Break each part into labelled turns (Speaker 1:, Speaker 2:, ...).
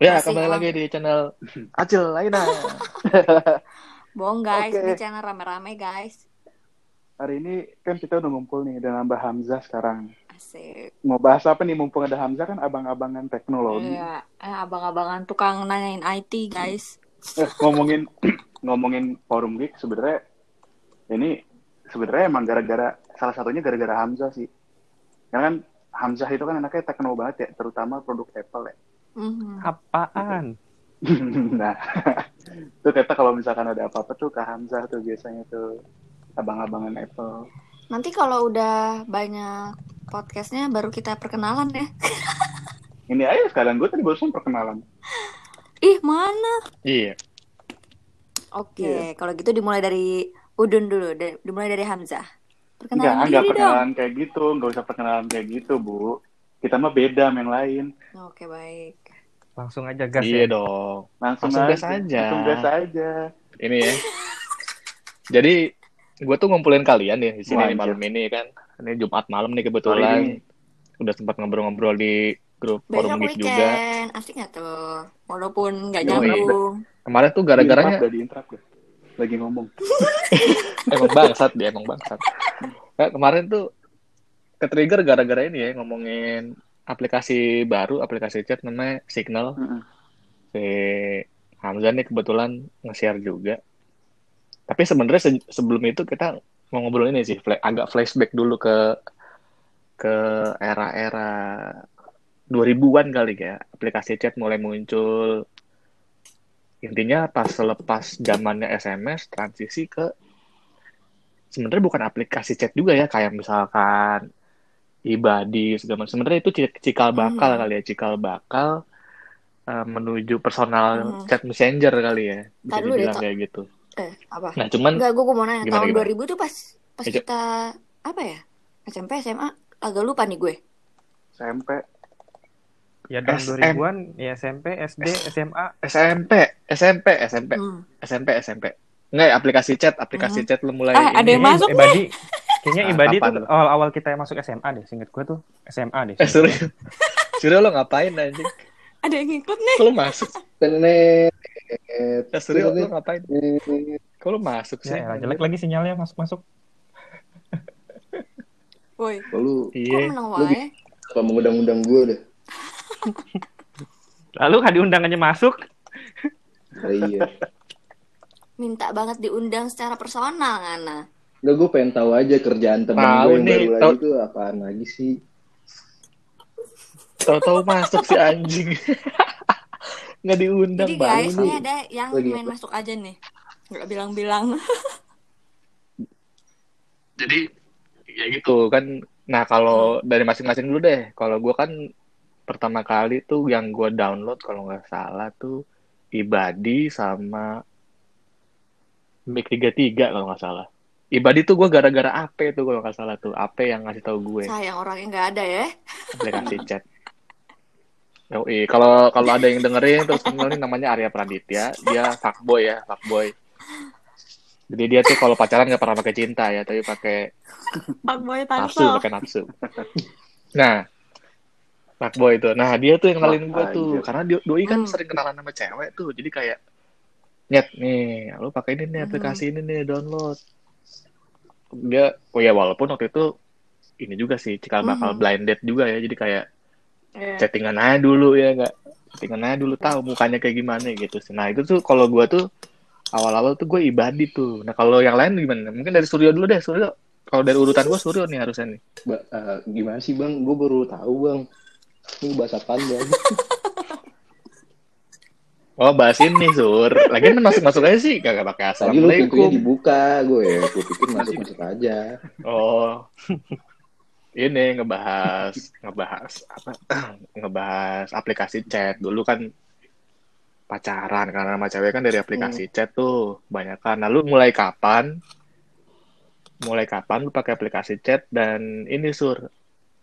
Speaker 1: Ya,
Speaker 2: Masih
Speaker 1: kembali
Speaker 2: on.
Speaker 1: lagi di channel Acil Laina.
Speaker 2: Bohong guys,
Speaker 3: Oke.
Speaker 2: ini channel rame-rame guys.
Speaker 3: Hari ini kan kita udah ngumpul nih, udah nambah Hamzah sekarang.
Speaker 2: Asik.
Speaker 3: Mau bahas apa nih mumpung ada Hamzah kan abang-abangan teknologi.
Speaker 2: Iya, eh, abang-abangan tukang nanyain IT guys.
Speaker 3: Eh, ngomongin ngomongin forum geek sebenarnya ini sebenarnya emang gara-gara salah satunya gara-gara Hamzah sih. Karena kan Hamzah itu kan anaknya tekno banget ya, terutama produk Apple ya.
Speaker 2: Mhm.
Speaker 4: Apaan?
Speaker 3: nah, tuh kita kalau misalkan ada apa-apa tuh ke Hamzah tuh biasanya tuh abang-abangan Apple.
Speaker 2: Nanti kalau udah banyak podcastnya baru kita perkenalan ya.
Speaker 3: Ini aja sekalian gue tadi barusan perkenalan.
Speaker 2: Ih mana?
Speaker 1: Iya.
Speaker 2: Oke, kalau gitu dimulai dari Udun dulu, dimulai dari Hamzah.
Speaker 3: Enggak,
Speaker 2: Perkenalan
Speaker 3: enggak
Speaker 2: diri dong.
Speaker 3: perkenalan kayak gitu, enggak usah perkenalan kayak gitu, Bu. Kita mah beda sama yang lain.
Speaker 2: Oke baik.
Speaker 4: Langsung aja gas
Speaker 1: Iya
Speaker 4: ya.
Speaker 1: dong.
Speaker 3: Langsung,
Speaker 1: Langsung gas
Speaker 3: aja. Langsung gas aja.
Speaker 1: Ini ya. Jadi gue tuh ngumpulin kalian nih di sini malam
Speaker 3: anjir.
Speaker 1: ini kan. Ini Jumat malam nih kebetulan.
Speaker 3: nih.
Speaker 1: Udah sempat ngobrol-ngobrol di grup
Speaker 2: Besok
Speaker 1: forum geek
Speaker 2: weekend,
Speaker 1: juga.
Speaker 2: asik nggak tuh? Walaupun nggak
Speaker 1: Yoi.
Speaker 2: nyambung.
Speaker 1: Kemarin tuh gara-garanya
Speaker 3: dah, di-interrupt dah. Lagi ngomong.
Speaker 1: emang bangsat dia emang bangsat. Nah, kemarin tuh ke-trigger gara-gara ini ya ngomongin aplikasi baru, aplikasi chat namanya Signal.
Speaker 3: Mm-mm.
Speaker 1: si Hamzah nih kebetulan nge-share juga. Tapi sebenarnya se- sebelum itu kita mau ngobrol ini sih, fla- agak flashback dulu ke ke era-era 2000-an kali ya. Aplikasi chat mulai muncul. Intinya pas selepas zamannya SMS transisi ke sebenarnya bukan aplikasi chat juga ya, kayak misalkan Ibadi segala macam. Sebenarnya itu ci- cikal bakal
Speaker 2: Hmm.
Speaker 1: kali ya, cikal bakal eh, menuju personal
Speaker 2: Hmm.
Speaker 1: chat messenger kali ya, bisa
Speaker 2: deh,
Speaker 1: dibilang kayak gitu.
Speaker 2: Eh, apa?
Speaker 1: Nah, cuman
Speaker 2: Enggak, gue mau nanya.
Speaker 1: Gimana,
Speaker 2: tahun
Speaker 1: gimana?
Speaker 2: 2000 tuh pas pas kita apa ya? SMP, SMA, agak lupa nih gue.
Speaker 3: SMP.
Speaker 4: Ya tahun
Speaker 1: SM.
Speaker 4: 2000-an, ya SMP, SD, SMA.
Speaker 1: SMP, SMP, SMP,
Speaker 2: Hmm.
Speaker 1: SMP, SMP. Enggak, ya, aplikasi chat, aplikasi
Speaker 2: Hmm.
Speaker 1: chat lu mulai
Speaker 2: Ah, ada
Speaker 1: ini.
Speaker 2: yang masuk
Speaker 4: Ibadi, kayaknya
Speaker 1: Ah,
Speaker 4: Ibadi tuh
Speaker 1: lu?
Speaker 4: awal-awal kita masuk SMA deh. Singkat gue tuh SMA deh.
Speaker 1: Eh, serius. Serius lo ngapain anjing?
Speaker 2: Ada yang ngikut nih.
Speaker 1: Lu masuk?
Speaker 5: Tenet.
Speaker 1: Eh, serius lo ngapain? Lu masuk sih?
Speaker 4: Ya, elah, jelek lagi sinyalnya masuk-masuk.
Speaker 2: Woi,
Speaker 5: Lalu
Speaker 2: kok
Speaker 1: Iya.
Speaker 2: menang
Speaker 5: Lu
Speaker 2: wae?
Speaker 5: apa mengundang-undang gue deh.
Speaker 4: Lalu kan diundangannya masuk.
Speaker 5: Ah, iya.
Speaker 2: Minta banget diundang secara personal, Ngana.
Speaker 5: Enggak, gue pengen tahu aja kerjaan temen
Speaker 1: Tahu
Speaker 5: gue yang
Speaker 1: nih,
Speaker 5: baru
Speaker 1: tahu.
Speaker 5: lagi itu apaan lagi sih.
Speaker 1: Tahu-tahu masuk si anjing. Nggak diundang
Speaker 2: Jadi guys, ini ada yang
Speaker 5: Lagi
Speaker 2: main
Speaker 5: apa?
Speaker 2: masuk aja nih. Nggak bilang-bilang.
Speaker 1: Jadi ya gitu kan. Nah kalau dari masing-masing dulu deh. Kalau gue kan pertama kali tuh yang gue download kalau nggak salah tuh Ibadi sama Mic 33 kalau nggak salah. Ibadi tuh gue gara-gara AP tuh kalau nggak salah tuh. AP yang ngasih tahu gue
Speaker 2: Sayang orangnya nggak ada ya.
Speaker 1: aplikasi chat. Yoi, kalau kalau ada yang dengerin terus kenal nih namanya Arya Praditya, dia fuckboy ya, fuckboy. Jadi dia tuh kalau pacaran nggak pernah pakai cinta ya, tapi pakai
Speaker 2: Pak Boy
Speaker 1: nafsu pakai nafsu nah fuckboy itu nah dia tuh yang kenalin gue tuh karena dia- doi kan
Speaker 2: Hmm.
Speaker 1: sering kenalan sama cewek tuh jadi kayak nyet nih lu pakai ini nih
Speaker 2: Hmm.
Speaker 1: aplikasi ini nih download dia oh ya walaupun waktu itu ini juga sih cikal bakal
Speaker 2: Hmm.
Speaker 1: blind date juga ya jadi kayak
Speaker 2: Iya.
Speaker 1: chattingan aja dulu ya nggak chattingan aja dulu tahu mukanya kayak gimana gitu sih nah itu tuh kalau gue tuh awal-awal tuh gue ibadi tuh nah kalau yang lain gimana mungkin dari Suryo dulu deh Suryo kalau dari urutan gue Suryo nih harusnya nih
Speaker 5: Ba- eh, gimana sih bang? Gue baru tahu bang. Ini bahas apaan bang?
Speaker 1: Oh, bahas ini, Sur. Lagian kan masuk-masuk aja sih, kagak pakai
Speaker 5: Tadi lu pintunya
Speaker 1: assalamualaikum.
Speaker 5: dibuka, gue ya. Gue pikir masuk-masuk aja.
Speaker 1: Oh. Ini ngebahas ngebahas apa? ngebahas aplikasi chat. Dulu kan pacaran karena sama cewek kan dari aplikasi chat tuh banyak kan. Nah, lu mulai kapan? Mulai kapan lu pakai aplikasi chat dan ini Sur,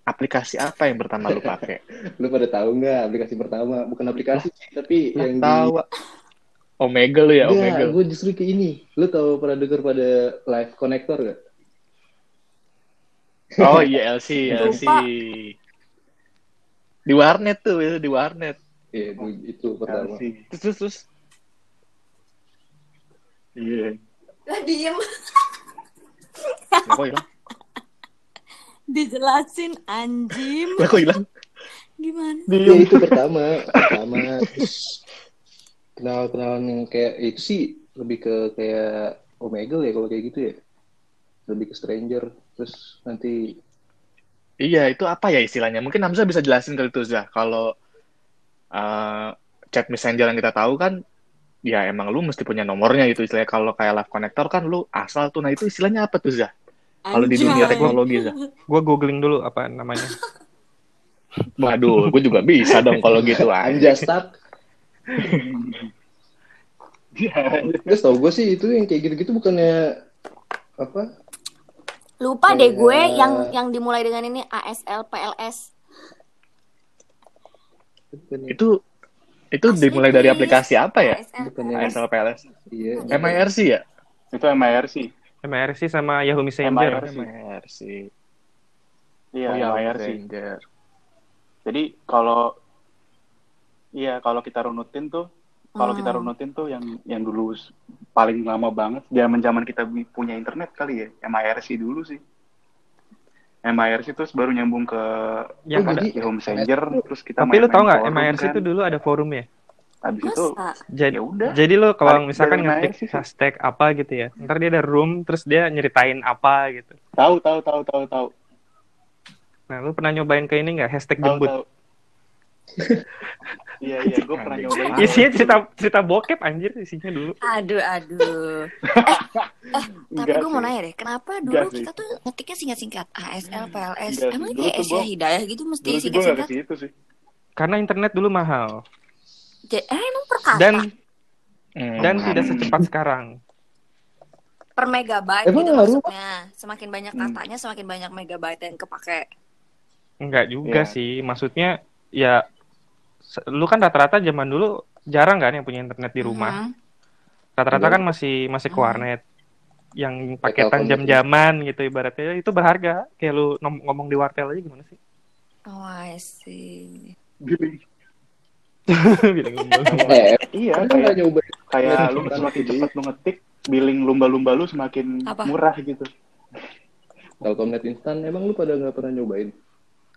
Speaker 1: aplikasi apa yang pertama lu pakai?
Speaker 5: Lu pada tahu nggak aplikasi pertama? Bukan aplikasi sih, tapi
Speaker 1: Nggak
Speaker 5: yang di...
Speaker 1: tahu. Omega lu ya, Omega.
Speaker 5: Enggak, gue justru ke ini. Lu tahu pernah denger pada live connector gak?
Speaker 1: Oh iya LC, LC. Di warnet tuh, itu di warnet.
Speaker 5: Iya, itu, itu pertama.
Speaker 3: Chelsea.
Speaker 1: Terus terus terus.
Speaker 3: Iya.
Speaker 2: Lah diem.
Speaker 1: Lah, kok hilang?
Speaker 2: Dijelasin anjim.
Speaker 1: Lah, kok hilang?
Speaker 2: Gimana?
Speaker 5: Iya, itu pertama. Pertama. Terus kenal-kenalan yang kayak itu sih lebih ke kayak Omegle ya kalau kayak gitu ya. Lebih ke stranger. Terus nanti
Speaker 1: Iya, itu apa ya istilahnya? Mungkin Hamzah bisa jelasin kali itu, Zah. Kalau eh, chat messenger yang kita tahu kan, ya emang lu mesti punya nomornya gitu. Istilahnya kalau kayak live connector kan lu asal tuh. Nah itu istilahnya apa tuh, Zah? Kalau di dunia teknologi, Zah.
Speaker 4: Gue googling dulu apa namanya.
Speaker 1: Waduh, gue juga bisa dong kalau gitu.
Speaker 5: Anja stuck.
Speaker 3: Iya.
Speaker 5: Terus tau gue sih itu yang kayak gitu-gitu bukannya apa?
Speaker 2: Lupa deh gue
Speaker 5: Kayak-
Speaker 2: yang yang dimulai dengan ini ASL PLS.
Speaker 1: Itu itu
Speaker 2: Asli
Speaker 1: dimulai dari aplikasi apa ya?
Speaker 2: ASL.
Speaker 1: ASL PLS.
Speaker 5: iya.
Speaker 1: MIRC ya?
Speaker 3: Itu MIRC.
Speaker 4: MRC sama Yahoo Messenger.
Speaker 3: MIRC.
Speaker 1: MIRC.
Speaker 3: Iya,
Speaker 1: Oh ya,
Speaker 3: MIRC.
Speaker 1: Messenger.
Speaker 3: Jadi kalau iya kalau kita runutin tuh kalau kita
Speaker 2: Hmm.
Speaker 3: runutin tuh yang yang dulu paling lama banget zaman-zaman kita punya internet kali ya MIRC dulu sih. MIRC terus baru nyambung ke
Speaker 4: Yang
Speaker 5: Oh,
Speaker 4: ada.
Speaker 3: Yahoo Messenger terus kita
Speaker 4: Tapi lu
Speaker 3: main-main
Speaker 4: tau nggak MIRC
Speaker 3: kan.
Speaker 4: itu dulu ada forumnya.
Speaker 3: Habis itu
Speaker 2: Masa?
Speaker 4: Jadi,
Speaker 3: Ya udah.
Speaker 4: jadi lo kalau
Speaker 3: Tarik
Speaker 4: misalkan ngetik hashtag apa gitu ya, ntar dia ada room, terus dia nyeritain apa gitu.
Speaker 3: tahu tahu tahu tahu tahu
Speaker 4: Nah, lu pernah nyobain ke ini nggak hashtag
Speaker 3: tahu
Speaker 4: jembut?
Speaker 3: tahu. Iya iya gue pernah nyobain.
Speaker 4: Isinya cerita cerita bokep anjir isinya dulu.
Speaker 2: Aduh, aduh. Eh, tapi
Speaker 3: Enggak
Speaker 2: gue mau nanya deh, kenapa dulu
Speaker 3: sih.
Speaker 2: kita tuh ngetiknya singkat-singkat ASL, PLS?
Speaker 3: Enggak sih.
Speaker 2: Emang
Speaker 3: tuh
Speaker 2: Asia Hidayah gitu mesti
Speaker 3: Dulu sih gue gak
Speaker 2: singkat-singkat?
Speaker 3: sih.
Speaker 4: Karena internet dulu mahal
Speaker 2: Ja- Eh, emang per kata?
Speaker 4: dan
Speaker 1: Hmm.
Speaker 4: dan tidak secepat sekarang.
Speaker 2: per megabyte
Speaker 5: Emang
Speaker 2: gitu
Speaker 5: ngaruh?
Speaker 2: maksudnya. Semakin banyak
Speaker 3: Hmm.
Speaker 2: katanya, semakin banyak megabyte yang kepake.
Speaker 4: Enggak juga
Speaker 3: Iya.
Speaker 4: sih, maksudnya ya lu kan rata-rata zaman dulu jarang kan yang punya internet di rumah.
Speaker 2: Mhm.
Speaker 4: Rata-rata
Speaker 5: Iya.
Speaker 4: kan masih masih ke
Speaker 2: Hmm.
Speaker 4: warnet. Yang paketan jam-jaman gitu ibaratnya itu berharga. Kayak lu ngomong di wartel aja gimana sih?
Speaker 2: Oh, I see.
Speaker 3: Billing.
Speaker 4: Ngomong.
Speaker 5: Eh,
Speaker 3: Iya
Speaker 5: kan
Speaker 3: kayak
Speaker 5: nyoba.
Speaker 3: kayak lu semakin
Speaker 5: jadi.
Speaker 3: cepat lu ngetik billing lumba-lumba lu semakin
Speaker 2: Apa?
Speaker 3: murah gitu.
Speaker 5: Telkomnet instan, emang lu pada nggak pernah nyobain?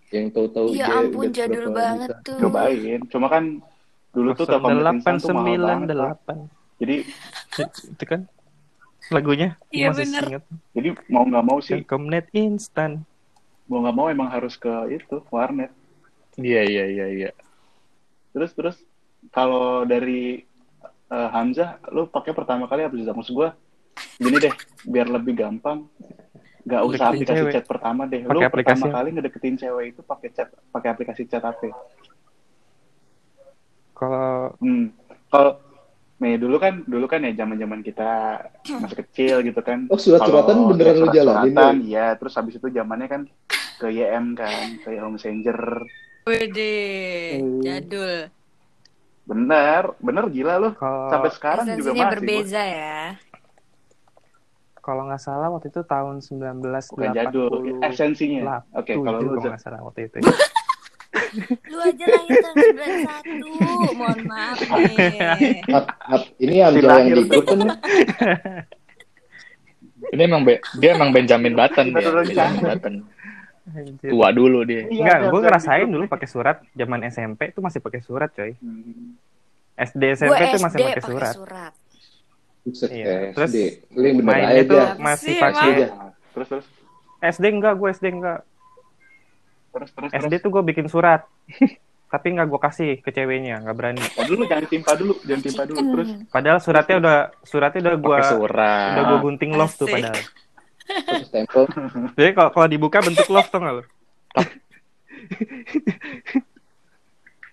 Speaker 5: Yang tahu-tahu
Speaker 2: Ya
Speaker 5: dia
Speaker 2: ampun,
Speaker 5: udah
Speaker 2: jadul banget
Speaker 5: juta.
Speaker 2: tuh.
Speaker 3: Cobain. Cuma kan dulu tuh Telkomnet instan tuh mahal banget. Pak.
Speaker 4: 8998.
Speaker 3: Jadi
Speaker 4: Itu kan lagunya.
Speaker 2: Iya,
Speaker 4: Masih
Speaker 2: bener.
Speaker 4: inget.
Speaker 3: jadi mau nggak mau sih
Speaker 4: Telkomnet instan.
Speaker 3: mau nggak mau emang harus ke itu warnet.
Speaker 1: Iya, iya, iya, iya.
Speaker 3: Terus terus kalau dari eh, Hamzah lu pakai pertama kali apa sih? Maksud gua gini deh biar lebih gampang nggak usah
Speaker 4: Deketin
Speaker 3: aplikasi
Speaker 4: cewek.
Speaker 3: chat pertama deh. Lu
Speaker 4: Pakai aplikasi
Speaker 3: pertama kali ngedeketin cewek itu pakai chat pakai aplikasi chat apa?
Speaker 4: Kalau
Speaker 3: Hmm. Kalau nih dulu kan dulu kan ya zaman-zaman kita masih kecil gitu kan.
Speaker 5: Oh, surat-suratan beneran lu jalanin,
Speaker 3: surat-suratan, Iya, terus habis itu zamannya kan ke YM kan, ke Yahoo Messenger.
Speaker 2: Wede,
Speaker 5: Hmm.
Speaker 2: jadul.
Speaker 3: Bener, bener gila lu.
Speaker 4: kalau
Speaker 3: Sampai sekarang juga
Speaker 2: Esensinya
Speaker 3: masih.
Speaker 2: berbeza ya.
Speaker 4: kalau nggak salah waktu itu tahun
Speaker 3: Bos. Bukan jadul,
Speaker 4: 1980.
Speaker 3: esensinya. Oke, kalau lu
Speaker 4: kalau nggak salah waktu itu.
Speaker 2: Lu aja lahir tahun 91. Mohon maaf nih.
Speaker 5: Ini yang di grup kan
Speaker 1: Ini emang Be- dia emang Benjamin Button dia. Benjamin Button.
Speaker 4: Anjir.
Speaker 1: Tua dulu dia.
Speaker 3: Iya,
Speaker 4: Enggak,
Speaker 3: ada,
Speaker 4: gue
Speaker 3: ada
Speaker 4: ngerasain
Speaker 3: di
Speaker 4: dulu pakai surat zaman SMP itu masih pakai surat coy.
Speaker 3: Hmm.
Speaker 4: SD SMP tuh masih
Speaker 2: SD
Speaker 4: pakai
Speaker 2: pakai
Speaker 4: surat.
Speaker 2: surat.
Speaker 4: Iya.
Speaker 5: eh,
Speaker 4: Terus
Speaker 5: SD.
Speaker 4: Mainnya tuh
Speaker 5: aja.
Speaker 4: masih
Speaker 2: Sih,
Speaker 4: pakai
Speaker 5: Iya.
Speaker 3: Terus terus
Speaker 4: SD enggak, gue SD enggak.
Speaker 3: terus terus.
Speaker 4: SD
Speaker 3: terus.
Speaker 4: tuh gue bikin surat. Tapi enggak gue kasih ke ceweknya, enggak berani.
Speaker 3: Nah, dulu jangan timpa dulu, jangan timpa dulu. Terus
Speaker 4: Padahal suratnya udah suratnya udah gue
Speaker 1: surat.
Speaker 4: udah gue gunting love tuh padahal.
Speaker 5: Terus stempel.
Speaker 4: Jadi kalau kalau dibuka bentuk love tuh nggak lo?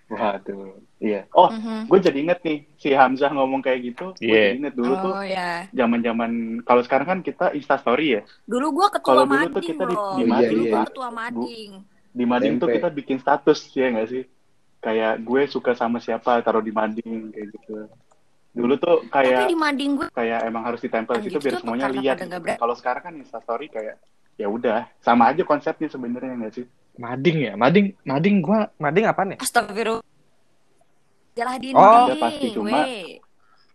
Speaker 3: waduh. Iya. Oh,
Speaker 2: Mhm.
Speaker 3: gue jadi inget nih si Hamzah ngomong kayak gitu. Gue
Speaker 1: Iya.
Speaker 3: jadi inget dulu tuh
Speaker 2: Oh ya.
Speaker 3: zaman-zaman kalau sekarang kan kita Insta Story ya.
Speaker 2: Dulu gua ketua
Speaker 3: Kalau dulu tuh
Speaker 2: mading
Speaker 3: kita di-
Speaker 2: loh.
Speaker 3: di
Speaker 5: mading. Iya, iya.
Speaker 2: ketua mading.
Speaker 3: Di mading tuh kita bikin status ya nggak sih? Kayak gue suka sama siapa taruh di mading kayak gitu. Dulu tuh
Speaker 2: Tapi
Speaker 3: kayak
Speaker 2: di mading gue
Speaker 3: kayak emang harus ditempel
Speaker 2: Anjing,
Speaker 3: gitu biar semuanya lihat. gitu. Kalau sekarang kan Insta Story kayak ya udah sama aja konsepnya sebenarnya nggak sih?
Speaker 1: Mading ya, mading, mading gua
Speaker 4: Mading apaan ya?
Speaker 2: astagfirullah. Majalah dinding.
Speaker 4: Oh.
Speaker 3: Ada pasti, cuma-.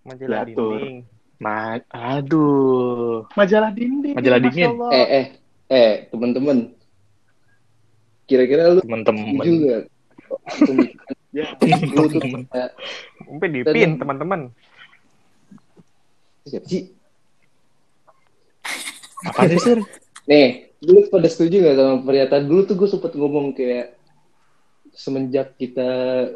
Speaker 4: Majalah
Speaker 3: Diatur.
Speaker 4: dinding.
Speaker 1: Ma aduh.
Speaker 3: Majalah dinding.
Speaker 1: Majalah dingin.
Speaker 5: Eh eh eh teman-teman. Kira-kira lu
Speaker 1: Temen-temen.
Speaker 5: setuju nggak? Pemikiran
Speaker 3: Ya.
Speaker 5: lu tuh kayak
Speaker 4: Sampai dipin teman-teman.
Speaker 5: Siapa sih?
Speaker 1: Apa sih, Sur?
Speaker 5: Nih, dulu pada setuju nggak sama pernyataan dulu tuh gue sempet ngomong kayak semenjak kita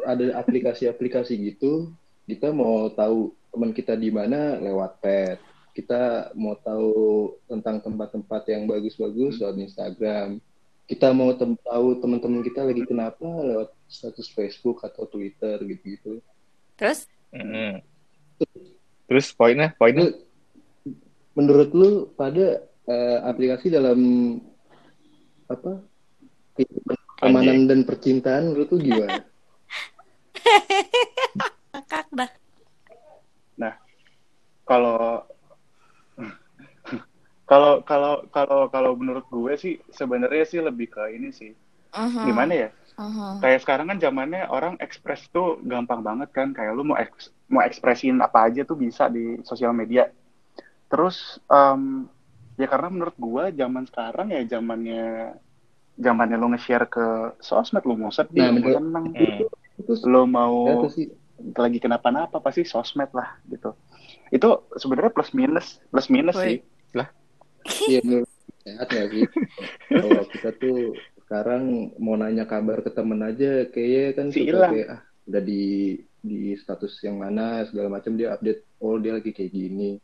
Speaker 5: ada aplikasi-aplikasi gitu, kita mau tahu teman kita di mana lewat pet. Kita mau tahu tentang tempat-tempat yang bagus-bagus lewat Instagram. Kita mau tem- tahu teman-teman kita lagi kenapa lewat status Facebook atau Twitter gitu-gitu.
Speaker 2: Terus
Speaker 1: Mm-mm. Terus poinnya, poinnya.
Speaker 5: Lu, menurut lu pada eh, aplikasi dalam apa keamanan dan percintaan lu tuh gimana?
Speaker 2: kakak dah.
Speaker 3: Kalau kalau kalau kalau kalau menurut gue sih sebenarnya sih lebih ke ini sih.
Speaker 2: Mhm,
Speaker 3: Gimana ya?
Speaker 2: Mhm.
Speaker 3: Kayak sekarang kan zamannya orang ekspres tuh gampang banget kan. Kayak lu mau eks- mau ekspresin apa aja tuh bisa di sosial media. Terus em, ya karena menurut gua zaman sekarang ya zamannya zamannya lu nge-share ke sosmed lu mau sedih,
Speaker 5: Nah,
Speaker 3: lu mau seneng.
Speaker 5: Itu
Speaker 3: lu mau
Speaker 5: apa sih?
Speaker 3: lagi kenapa-napa pasti sosmed lah gitu. Itu sebenarnya plus minus, plus minus
Speaker 2: Woi.
Speaker 3: sih.
Speaker 5: Iya menurut sehat nggak sih? Kalau kita tuh sekarang mau nanya kabar ke temen aja kayaknya kan
Speaker 3: Si
Speaker 5: suka kayak ah udah di di status yang mana segala macam dia update oh dia lagi kayak gini.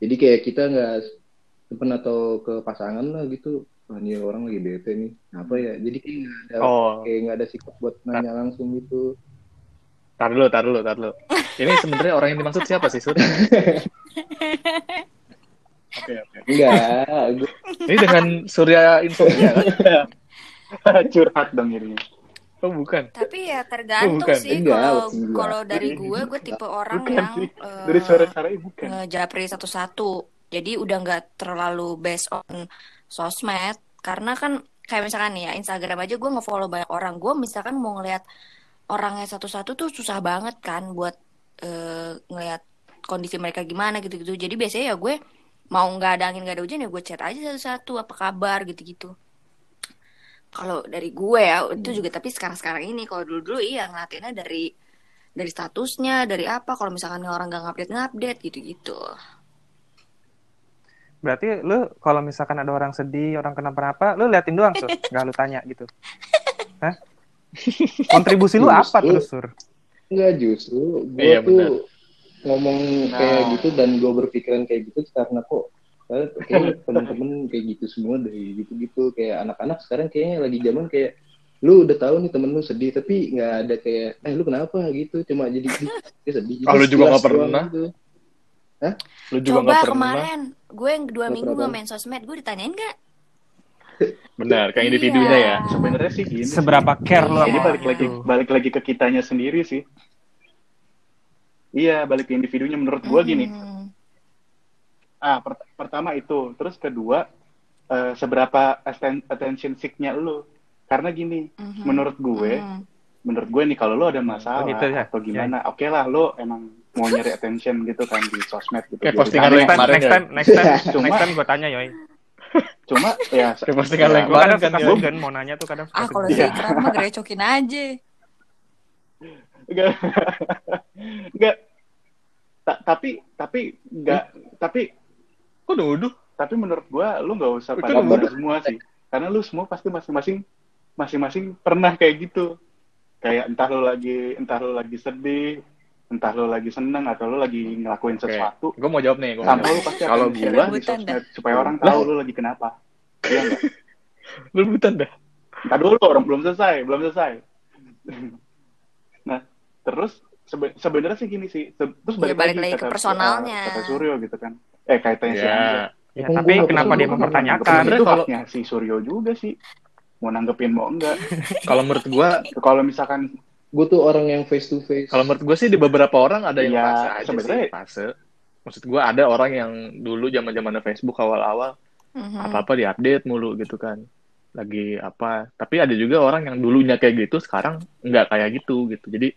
Speaker 5: Jadi kayak kita nggak temen atau ke pasangan lah gitu. Wah ini orang lagi bete nih. Apa ya? Jadi kayak nggak ada
Speaker 1: Oh,
Speaker 5: kayak nggak ada sikap buat nanya langsung gitu.
Speaker 1: tar dulu, tar dulu, tar dulu. Ini sebenarnya orang yang dimaksud siapa sih, Sur?
Speaker 3: Oke, oke.
Speaker 5: Enggak,
Speaker 1: Ini dengan Surya Insomnia kan?
Speaker 3: Curhat dong ini.
Speaker 1: Oh, bukan.
Speaker 2: Tapi ya tergantung
Speaker 1: bukan.
Speaker 2: sih kalau kalau dari gue gue tipe orang
Speaker 3: Bukan
Speaker 2: yang
Speaker 3: sih.
Speaker 2: eh,
Speaker 3: Dari suara-suaranya bukan.
Speaker 2: ngejapri satu-satu. Jadi udah nggak terlalu based on sosmed karena kan kayak misalkan nih ya Instagram aja gue ngefollow banyak orang. Gue misalkan mau ngeliat orangnya satu-satu tuh susah banget kan buat eh, ngeliat kondisi mereka gimana gitu-gitu. Jadi biasanya ya gue mau nggak ada angin nggak ada hujan ya gue chat aja satu-satu apa kabar gitu-gitu. Kalau dari gue ya itu juga tapi sekarang-sekarang ini kalau dulu-dulu iya ngeliatinnya dari dari statusnya dari apa kalau misalkan orang nggak ngupdate ngupdate gitu-gitu.
Speaker 4: Berarti lu kalau misalkan ada orang sedih, orang kenapa-napa, lu liatin doang, Sur. Nggak lu tanya gitu. Hah? Kontribusi lu apa terus, Sur?
Speaker 5: Enggak justru gue
Speaker 1: Iya,
Speaker 5: tuh
Speaker 1: benar.
Speaker 5: ngomong
Speaker 3: Nah.
Speaker 5: kayak gitu dan gue berpikiran kayak gitu karena kok kayak kayaknya temen-temen kayak gitu semua dari gitu-gitu kayak anak-anak sekarang kayaknya lagi zaman kayak lu udah tahu nih temen lu sedih tapi nggak ada kayak eh lu kenapa gitu cuma jadi dia sedih
Speaker 1: Ah, lu juga nggak pernah?
Speaker 5: gitu.
Speaker 1: Lu juga
Speaker 2: Coba
Speaker 1: nggak pernah.
Speaker 2: kemarin gue yang dua
Speaker 5: Nggak
Speaker 2: minggu
Speaker 5: pernah.
Speaker 2: gak main sosmed, gue ditanyain gak?
Speaker 1: Benar, kayak
Speaker 2: Iya.
Speaker 1: individunya ya.
Speaker 3: Sebenarnya sih gini. sih.
Speaker 4: Seberapa care lu
Speaker 3: Jadi balik lagi
Speaker 4: itu?
Speaker 3: balik lagi ke kitanya sendiri sih. Iya, balik ke individunya menurut gua gini.
Speaker 2: Hmm.
Speaker 3: Ah, per- pertama itu, terus kedua eh, seberapa atten- attention seek-nya lu. Karena gini,
Speaker 2: Mhm.
Speaker 3: menurut gue,
Speaker 2: Mhm.
Speaker 3: menurut gue nih kalau lu ada masalah
Speaker 4: Oh, gitu ya?
Speaker 3: atau gimana, oke lah lu emang mau nyari attention gitu kan di sosmed gitu.
Speaker 1: Kayak
Speaker 3: Jadi
Speaker 1: postingan
Speaker 4: Next time, next
Speaker 1: ya?
Speaker 4: time, next time,
Speaker 3: Cuma-
Speaker 4: next time gue tanya, Yoi.
Speaker 3: Cuma ya
Speaker 1: Kayak postingan yang
Speaker 4: Gue kadang
Speaker 1: kan,
Speaker 4: suka
Speaker 1: Yoi.
Speaker 4: segan, mau nanya tuh kadang suka
Speaker 2: Ah kalau
Speaker 4: segan.
Speaker 3: Iya.
Speaker 2: si Ikram mah gerecokin aja.
Speaker 3: Enggak. Enggak. Ta- tapi tapi enggak tapi
Speaker 1: Kok nuduh?
Speaker 3: tapi menurut gua lu nggak usah pada semua sih karena lu semua pasti masing-masing masing-masing pernah kayak gitu kayak entah lu lagi entah lu lagi sedih entah lu lagi seneng atau lu lagi ngelakuin
Speaker 1: Oke.
Speaker 3: sesuatu
Speaker 1: Gue mau jawab nih. Gua jawab.
Speaker 3: lu pasti
Speaker 1: Kalau gua-
Speaker 3: di sosmed supaya orang tahu lu lagi kenapa iya nggak
Speaker 1: Lu rebutan dah.
Speaker 3: Ntar dulu orang belum selesai belum selesai nah terus sebe- sebenarnya sih gini sih terus
Speaker 2: Ya,
Speaker 3: balik,
Speaker 2: balik
Speaker 3: lagi
Speaker 2: lagi ke
Speaker 3: kata,
Speaker 2: personalnya.
Speaker 3: kata Suryo gitu kan eh kaitannya si Hamzah.
Speaker 1: Ya.
Speaker 4: Ya,
Speaker 5: Emang
Speaker 4: tapi
Speaker 5: gua
Speaker 4: kenapa dia
Speaker 5: gua
Speaker 4: mempertanyakan?
Speaker 3: Itu
Speaker 1: kalau-
Speaker 3: haknya si Suryo juga sih mau nanggepin mau enggak
Speaker 1: Kalau menurut gua,
Speaker 3: kalau misalkan
Speaker 5: gue tuh orang yang face to face
Speaker 1: kalau menurut gua sih di beberapa orang ada yang
Speaker 3: Iya,
Speaker 1: fase aja
Speaker 3: sebenarnya-
Speaker 1: sih, fase. Maksud gua ada orang yang dulu zaman-zaman Facebook awal-awal
Speaker 2: Mhm.
Speaker 1: apa-apa diupdate mulu gitu kan. Lagi apa. Tapi ada juga orang yang dulunya kayak gitu sekarang nggak kayak gitu gitu. Jadi.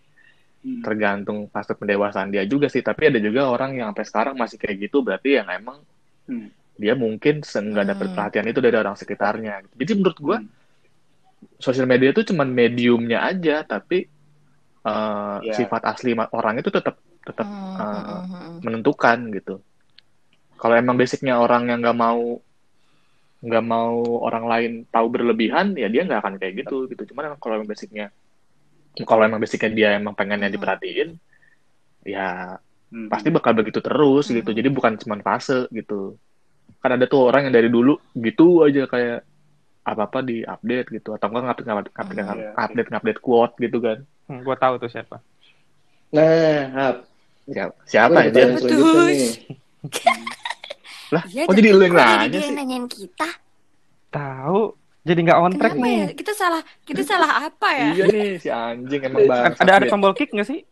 Speaker 1: Tergantung fase pendewasaan dia juga sih tapi ada juga orang yang sampai sekarang masih kayak gitu berarti yang emang
Speaker 3: Hmm.
Speaker 1: dia mungkin nggak dapat
Speaker 2: Hmm.
Speaker 1: perhatian itu dari orang sekitarnya jadi menurut gua
Speaker 3: Hmm.
Speaker 1: sosial media itu cuman mediumnya aja tapi uh,
Speaker 3: Iya.
Speaker 1: sifat asli orang itu tetap tetap
Speaker 2: Hmm,
Speaker 1: uh,
Speaker 2: hmm, hmm, hmm.
Speaker 1: menentukan gitu kalau emang basicnya orang yang nggak mau nggak mau orang lain tahu berlebihan ya dia nggak akan kayak gitu gitu cuman kalau basicnya kalau emang basicnya dia emang pengennya
Speaker 2: Hmm.
Speaker 1: diperhatiin ya
Speaker 3: Hmm.
Speaker 1: pasti bakal begitu terus
Speaker 2: Hmm.
Speaker 1: gitu jadi bukan cuma fase gitu kan ada tuh orang yang dari dulu gitu aja kayak apa apa di update gitu atau enggak ngupdate ngupdate ngupdate,
Speaker 2: Hmm.
Speaker 3: Iya.
Speaker 1: update, ngupdate quote gitu kan
Speaker 4: Hmm, gua tahu tuh siapa.
Speaker 5: Nah, Hap.
Speaker 1: siapa siapa ya
Speaker 5: nih.
Speaker 1: lah
Speaker 2: Iya,
Speaker 1: kok jadi lu yang nanya sih
Speaker 2: nanyain kita?
Speaker 4: Tahu. Jadi nggak on track
Speaker 2: Kenapa
Speaker 4: nih.
Speaker 2: ya? Kita salah, kita salah apa ya?
Speaker 1: iya nih si anjing emang bahas
Speaker 4: Ada ada tombol kick nggak sih?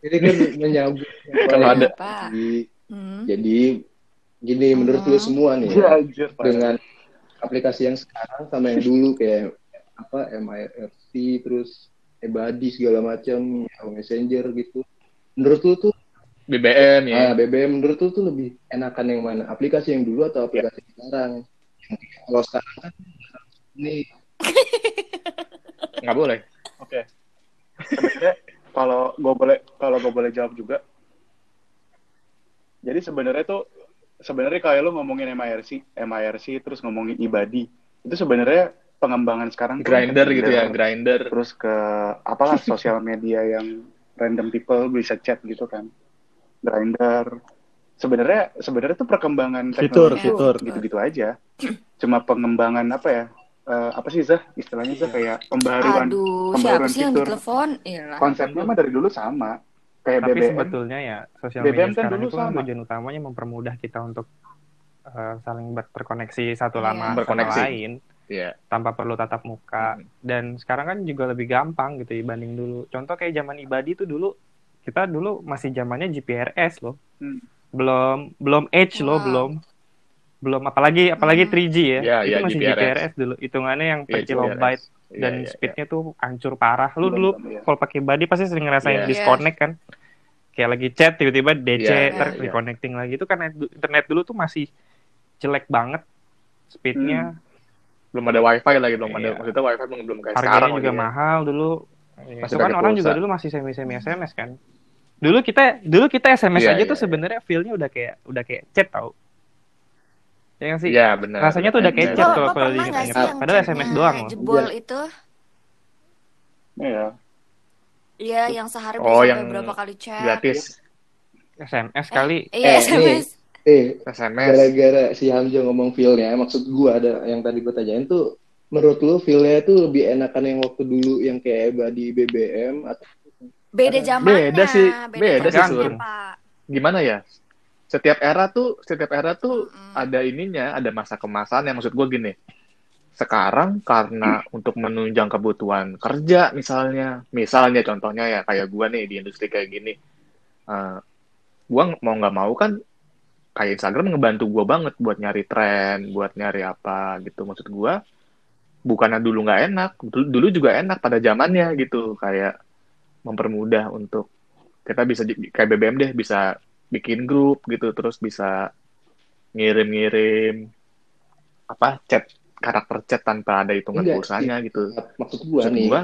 Speaker 5: Ini kan menyambut
Speaker 1: Kalau ada.
Speaker 5: Jadi,
Speaker 2: Hmm.
Speaker 5: jadi gini menurut lu
Speaker 2: Hmm.
Speaker 5: semua nih
Speaker 3: Iya, anjir, Pak.
Speaker 5: dengan aplikasi yang sekarang sama yang dulu kayak apa MIRC terus Ebadi segala macam Messenger gitu. Menurut lu tuh
Speaker 1: BBM ya
Speaker 5: ah, BBM menurut lu tuh lebih enakan yang mana? Aplikasi yang dulu atau aplikasi yang sekarang? Kalau sekarang kan ini
Speaker 1: nggak boleh
Speaker 3: Oke. Sebenarnya kalau gue boleh kalau gue boleh jawab juga. Jadi sebenarnya tuh sebenarnya kayak lu ngomongin MIRC, MIRC terus ngomongin ibadi. Itu sebenarnya pengembangan sekarang
Speaker 1: grinder
Speaker 3: ke
Speaker 1: gitu ya grinder
Speaker 3: Terus ke apalah sosial media yang random people bisa chat gitu kan. Grinder. Sebenarnya sebenarnya tuh perkembangan
Speaker 1: Fitur,
Speaker 3: teknologi
Speaker 1: fitur.
Speaker 3: gitu-gitu aja. Cuma pengembangan apa ya? Eh, apa sih Zah istilahnya Zah kayak pembaruan
Speaker 2: Aduh,
Speaker 3: pembaruan
Speaker 2: siapa sih yang
Speaker 3: fitur.
Speaker 2: Iya.
Speaker 3: konsepnya mah dari dulu sama kayak
Speaker 4: Tapi
Speaker 3: BBM
Speaker 4: sebetulnya ya sosial
Speaker 3: BBM
Speaker 4: media
Speaker 3: kan
Speaker 4: sekarang
Speaker 3: dulu
Speaker 4: itu kan
Speaker 3: sama.
Speaker 4: tujuan utamanya mempermudah kita untuk eh, saling ber- berkoneksi satu
Speaker 2: Iya.
Speaker 4: lama sama
Speaker 1: Berkoneksi.
Speaker 4: lain
Speaker 1: Iya.
Speaker 4: tanpa perlu tatap muka.
Speaker 1: Hmm.
Speaker 4: Dan sekarang kan juga lebih gampang gitu dibanding dulu. Contoh kayak zaman ibadi itu dulu kita dulu masih zamannya GPRS loh.
Speaker 3: Hmm.
Speaker 4: Belum belum Edge loh,
Speaker 2: Wow.
Speaker 4: belum belum apalagi apalagi
Speaker 2: Hmm.
Speaker 4: 3G ya.
Speaker 1: Iya,
Speaker 4: itu
Speaker 1: iya,
Speaker 4: masih
Speaker 1: GPRS.
Speaker 4: GPRS dulu. Hitungannya yang per
Speaker 1: Iya,
Speaker 4: kilobyte
Speaker 1: Iya,
Speaker 4: dan
Speaker 1: iya, iya.
Speaker 4: speednya tuh hancur parah. Lu
Speaker 3: Belum,
Speaker 4: dulu
Speaker 3: iya.
Speaker 4: kalau pakai body pasti sering ngerasain
Speaker 1: Iya.
Speaker 4: disconnect kan. Kayak lagi chat tiba-tiba DC
Speaker 1: Iya,
Speaker 4: ter
Speaker 1: iya, iya.
Speaker 4: reconnecting lagi itu kan net- internet dulu tuh masih jelek banget speednya.
Speaker 1: belum ada wifi lagi belum ada
Speaker 4: Iya.
Speaker 1: maksudnya wifi belum belum kayak
Speaker 4: harganya
Speaker 1: sekarang
Speaker 4: juga
Speaker 1: ya.
Speaker 4: mahal dulu.
Speaker 1: Masih
Speaker 4: itu kan orang
Speaker 1: pulsa.
Speaker 4: juga dulu masih semi semi SMS kan. Dulu kita dulu kita SMS
Speaker 1: Iya,
Speaker 4: aja
Speaker 1: iya,
Speaker 4: tuh
Speaker 1: iya.
Speaker 4: sebenarnya feel-nya udah kayak udah kayak chat tau. Ya nggak sih?
Speaker 1: Iya benar.
Speaker 4: Rasanya tuh udah kayak chat tuh kalau diingat-ingat.
Speaker 2: sih yang
Speaker 4: Padahal SMS doang loh.
Speaker 2: jebol itu?
Speaker 3: Iya.
Speaker 2: Iya, yang sehari
Speaker 1: Oh,
Speaker 2: bisa
Speaker 1: yang
Speaker 2: berapa kali chat?
Speaker 1: Gratis
Speaker 4: SMS kali.
Speaker 2: Iya,
Speaker 5: Eh,
Speaker 2: SMS.
Speaker 5: eh
Speaker 1: SMS.
Speaker 5: gara-gara si Hamzah ngomong feel-nya, maksud gua ada yang tadi gua tanyain tuh menurut lu feel-nya tuh lebih enakan yang waktu dulu yang kayak Ebadi BBM atau
Speaker 2: Beda zamannya.
Speaker 1: Beda sih, beda
Speaker 4: sih,
Speaker 2: zamannya,
Speaker 4: Sur.
Speaker 2: Pak.
Speaker 1: Gimana ya? Setiap era tuh, setiap era tuh
Speaker 2: Mm-mm.
Speaker 1: ada ininya, ada masa kemasan yang maksud gue gini. Sekarang karena untuk menunjang kebutuhan kerja misalnya, misalnya contohnya ya kayak gue nih di industri kayak gini, eh gue mau nggak mau kan kayak Instagram ngebantu gue banget buat nyari tren, buat nyari apa gitu. Maksud gue bukannya dulu nggak enak, dulu, dulu juga enak pada zamannya gitu, kayak mempermudah untuk kita bisa di- kayak BBM deh bisa bikin grup gitu, terus bisa ngirim-ngirim apa chat karakter chat tanpa ada hitungan
Speaker 5: Enggak,
Speaker 1: pulsanya gitu.
Speaker 5: maksud gua
Speaker 1: Maksud
Speaker 5: nih
Speaker 1: gua,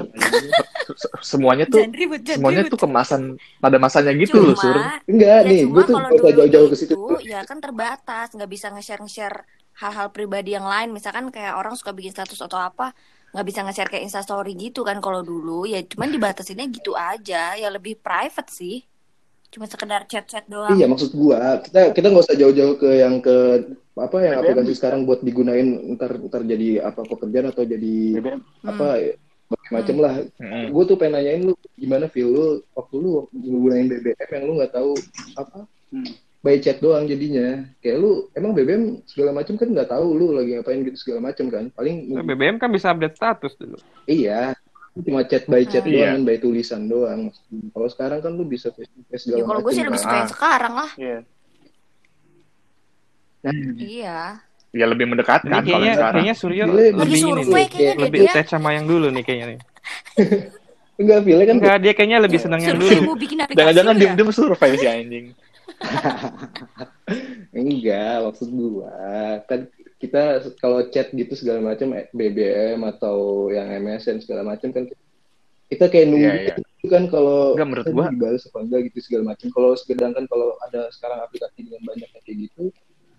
Speaker 1: Se- se- Semuanya tuh
Speaker 2: Jangan ribut, jangan
Speaker 1: semuanya
Speaker 2: ribut.
Speaker 1: tuh kemasan pada masanya gitu loh, Sur.
Speaker 5: enggak
Speaker 2: ya
Speaker 5: nih
Speaker 2: cuma
Speaker 5: gua tuh
Speaker 2: kalau
Speaker 5: jauh-jauh ke situ
Speaker 2: itu ya kan terbatas, nggak bisa nge-share nge-share hal-hal pribadi yang lain. Misalkan kayak orang suka bikin status atau apa, nggak bisa nge-share kayak Instastory gitu kan kalau dulu. Ya cuman dibatasinnya gitu aja, ya lebih private sih. Cuma sekedar chat-chat doang.
Speaker 5: Iya maksud gua kita kita nggak usah jauh-jauh ke yang ke apa yang
Speaker 3: BBM
Speaker 5: aplikasi sekarang buat digunain ntar ntar jadi apa pekerjaan atau jadi
Speaker 3: BBM
Speaker 2: Hmm.
Speaker 5: apa berbagai macam lah.
Speaker 1: Mm-mm.
Speaker 5: Gue tuh pengen nanyain lu gimana feel lu waktu lu gunain BBM yang lu nggak tahu apa
Speaker 3: Hmm.
Speaker 5: By chat doang jadinya. Kayak lu emang BBM segala macam kan nggak tahu lu lagi ngapain gitu segala macam kan. Paling
Speaker 4: BBM kan bisa update status dulu.
Speaker 5: iya cuma chat by chat
Speaker 2: Hmm.
Speaker 5: doang
Speaker 1: Iya.
Speaker 5: kan by tulisan doang. Kalau sekarang kan lu bisa face to face segala
Speaker 2: Ya kalau gue sih lebih
Speaker 5: kan.
Speaker 2: suka yang sekarang lah.
Speaker 3: Iya.
Speaker 5: Nah,
Speaker 2: Iya.
Speaker 1: Ya lebih
Speaker 4: Ini
Speaker 1: mendekatkan kalau
Speaker 4: kayaknya
Speaker 1: yang sekarang.
Speaker 4: kaynya Suryo lebih ini
Speaker 2: survei
Speaker 4: nih,
Speaker 2: kayaknya
Speaker 4: lebih
Speaker 2: dia.
Speaker 4: attach sama yang dulu nih kayaknya nih.
Speaker 5: Enggak, feel kan
Speaker 4: Enggak, dia kayaknya lebih seneng yang
Speaker 2: Survei
Speaker 4: dulu.
Speaker 1: Jangan-jangan
Speaker 2: ya?
Speaker 1: diem-diem survei si anjing.
Speaker 5: enggak maksud gua kan kita kalau chat gitu segala macam eh, BBM atau yang MSN segala macam kan kita kayak nunggu
Speaker 1: Iya, iya.
Speaker 5: gitu kan kalau
Speaker 1: Enggak, menurut
Speaker 5: kita
Speaker 1: gua-
Speaker 5: dibalas apa enggak gitu segala macam. Kalau sedangkan kalau ada sekarang aplikasi dengan banyak kayak gitu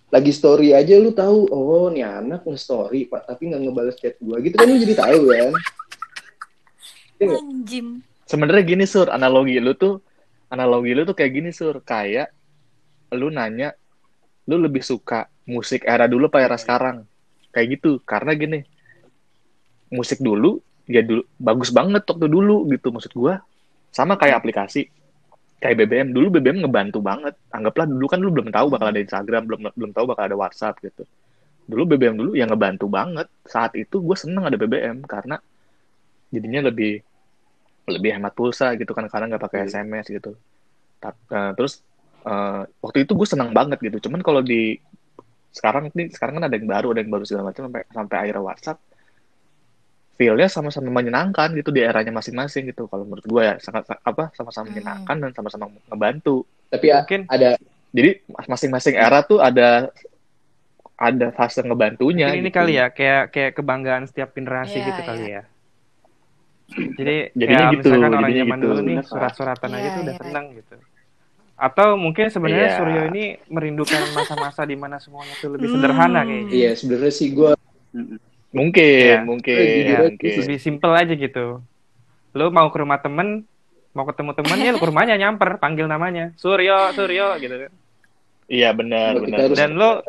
Speaker 5: lagi story aja lu tahu oh nih anak nge-story pak tapi nggak ngebales chat gua gitu kan lu jadi tahu kan Iya.
Speaker 2: Anjim.
Speaker 1: Sebenarnya gini sur, analogi lu tuh, analogi lu tuh kayak gini sur, kayak lu nanya, lu lebih suka musik era dulu apa era sekarang? Kayak gitu, karena gini, musik dulu ya dulu bagus banget waktu dulu gitu maksud gua. Sama kayak aplikasi, kayak BBM dulu BBM ngebantu banget. Anggaplah dulu kan lu belum tahu bakal ada Instagram, belum belum tahu bakal ada WhatsApp gitu. Dulu BBM dulu yang ngebantu banget. Saat itu gue seneng ada BBM karena jadinya lebih lebih hemat pulsa gitu kan karena nggak pakai
Speaker 5: Iya.
Speaker 1: SMS gitu. Ta- eh, terus eh, waktu itu gue senang banget gitu. Cuman kalau di sekarang nih sekarang kan ada yang baru, ada yang baru segala macam sampai sampai akhirnya WhatsApp feel-nya sama-sama menyenangkan gitu di eranya masing-masing gitu. Kalau menurut gue ya sangat apa sama-sama
Speaker 2: Hmm.
Speaker 1: menyenangkan dan sama-sama ngebantu.
Speaker 5: tapi a-
Speaker 4: Mungkin
Speaker 5: ada
Speaker 1: Jadi masing-masing era tuh ada ada fase ngebantunya.
Speaker 4: Mungkin ini
Speaker 1: gitu.
Speaker 4: kali ya, kayak kayak kebanggaan setiap generasi
Speaker 2: Iya,
Speaker 4: gitu kali
Speaker 2: iya.
Speaker 4: ya. Jadi
Speaker 1: Jadinya
Speaker 4: kayak
Speaker 1: gitu,
Speaker 4: misalkan orang
Speaker 1: jadinya
Speaker 4: zaman
Speaker 1: gitu.
Speaker 4: dulu nih surat-suratan aja
Speaker 2: Iya,
Speaker 4: tuh udah
Speaker 2: iya.
Speaker 4: seneng gitu. Atau mungkin sebenarnya
Speaker 1: Iya.
Speaker 4: Suryo ini merindukan masa-masa di mana semuanya tuh lebih
Speaker 2: Hmm.
Speaker 4: sederhana kayaknya.
Speaker 5: iya sebenarnya sih gua
Speaker 1: Mungkin,
Speaker 4: Iya.
Speaker 1: mungkin,
Speaker 5: aja,
Speaker 1: mungkin.
Speaker 4: Lebih simple aja gitu. Lu mau ke rumah temen, mau ketemu temen ya lu ke rumahnya nyamper, panggil namanya. Suryo, Suryo gitu kan.
Speaker 1: Iya benar, benar.
Speaker 4: Dan lu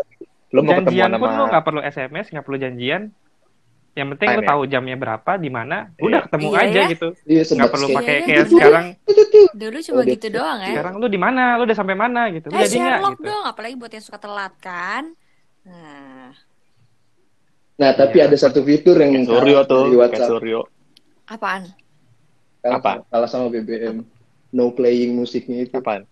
Speaker 1: Lu mau ketemu
Speaker 4: janjian
Speaker 1: sama
Speaker 4: pun lu nggak perlu SMS, nggak perlu janjian. Yang penting lu
Speaker 1: ya?
Speaker 4: tahu jamnya berapa, di mana,
Speaker 1: Iya.
Speaker 4: udah ketemu
Speaker 2: Iya,
Speaker 4: aja
Speaker 2: ya.
Speaker 4: gitu.
Speaker 5: iya
Speaker 4: Nggak perlu pakai
Speaker 2: Iya,
Speaker 4: kayak
Speaker 2: iya.
Speaker 4: sekarang.
Speaker 2: Dulu cuma
Speaker 5: Oh,
Speaker 2: gitu doang ya.
Speaker 4: Sekarang lu di mana? Lu udah sampai mana gitu. Lu
Speaker 2: Eh
Speaker 4: jadi nggak gitu.
Speaker 2: dong, apalagi buat yang suka telat kan. Nah,
Speaker 5: nah tapi
Speaker 4: Iya.
Speaker 5: ada satu fitur yang
Speaker 1: Suryo tuh, kayak
Speaker 5: WhatsApp
Speaker 1: Suryo.
Speaker 2: apaan?
Speaker 1: Apa?
Speaker 5: kalah sama BBM no playing musiknya itu
Speaker 1: Apaan?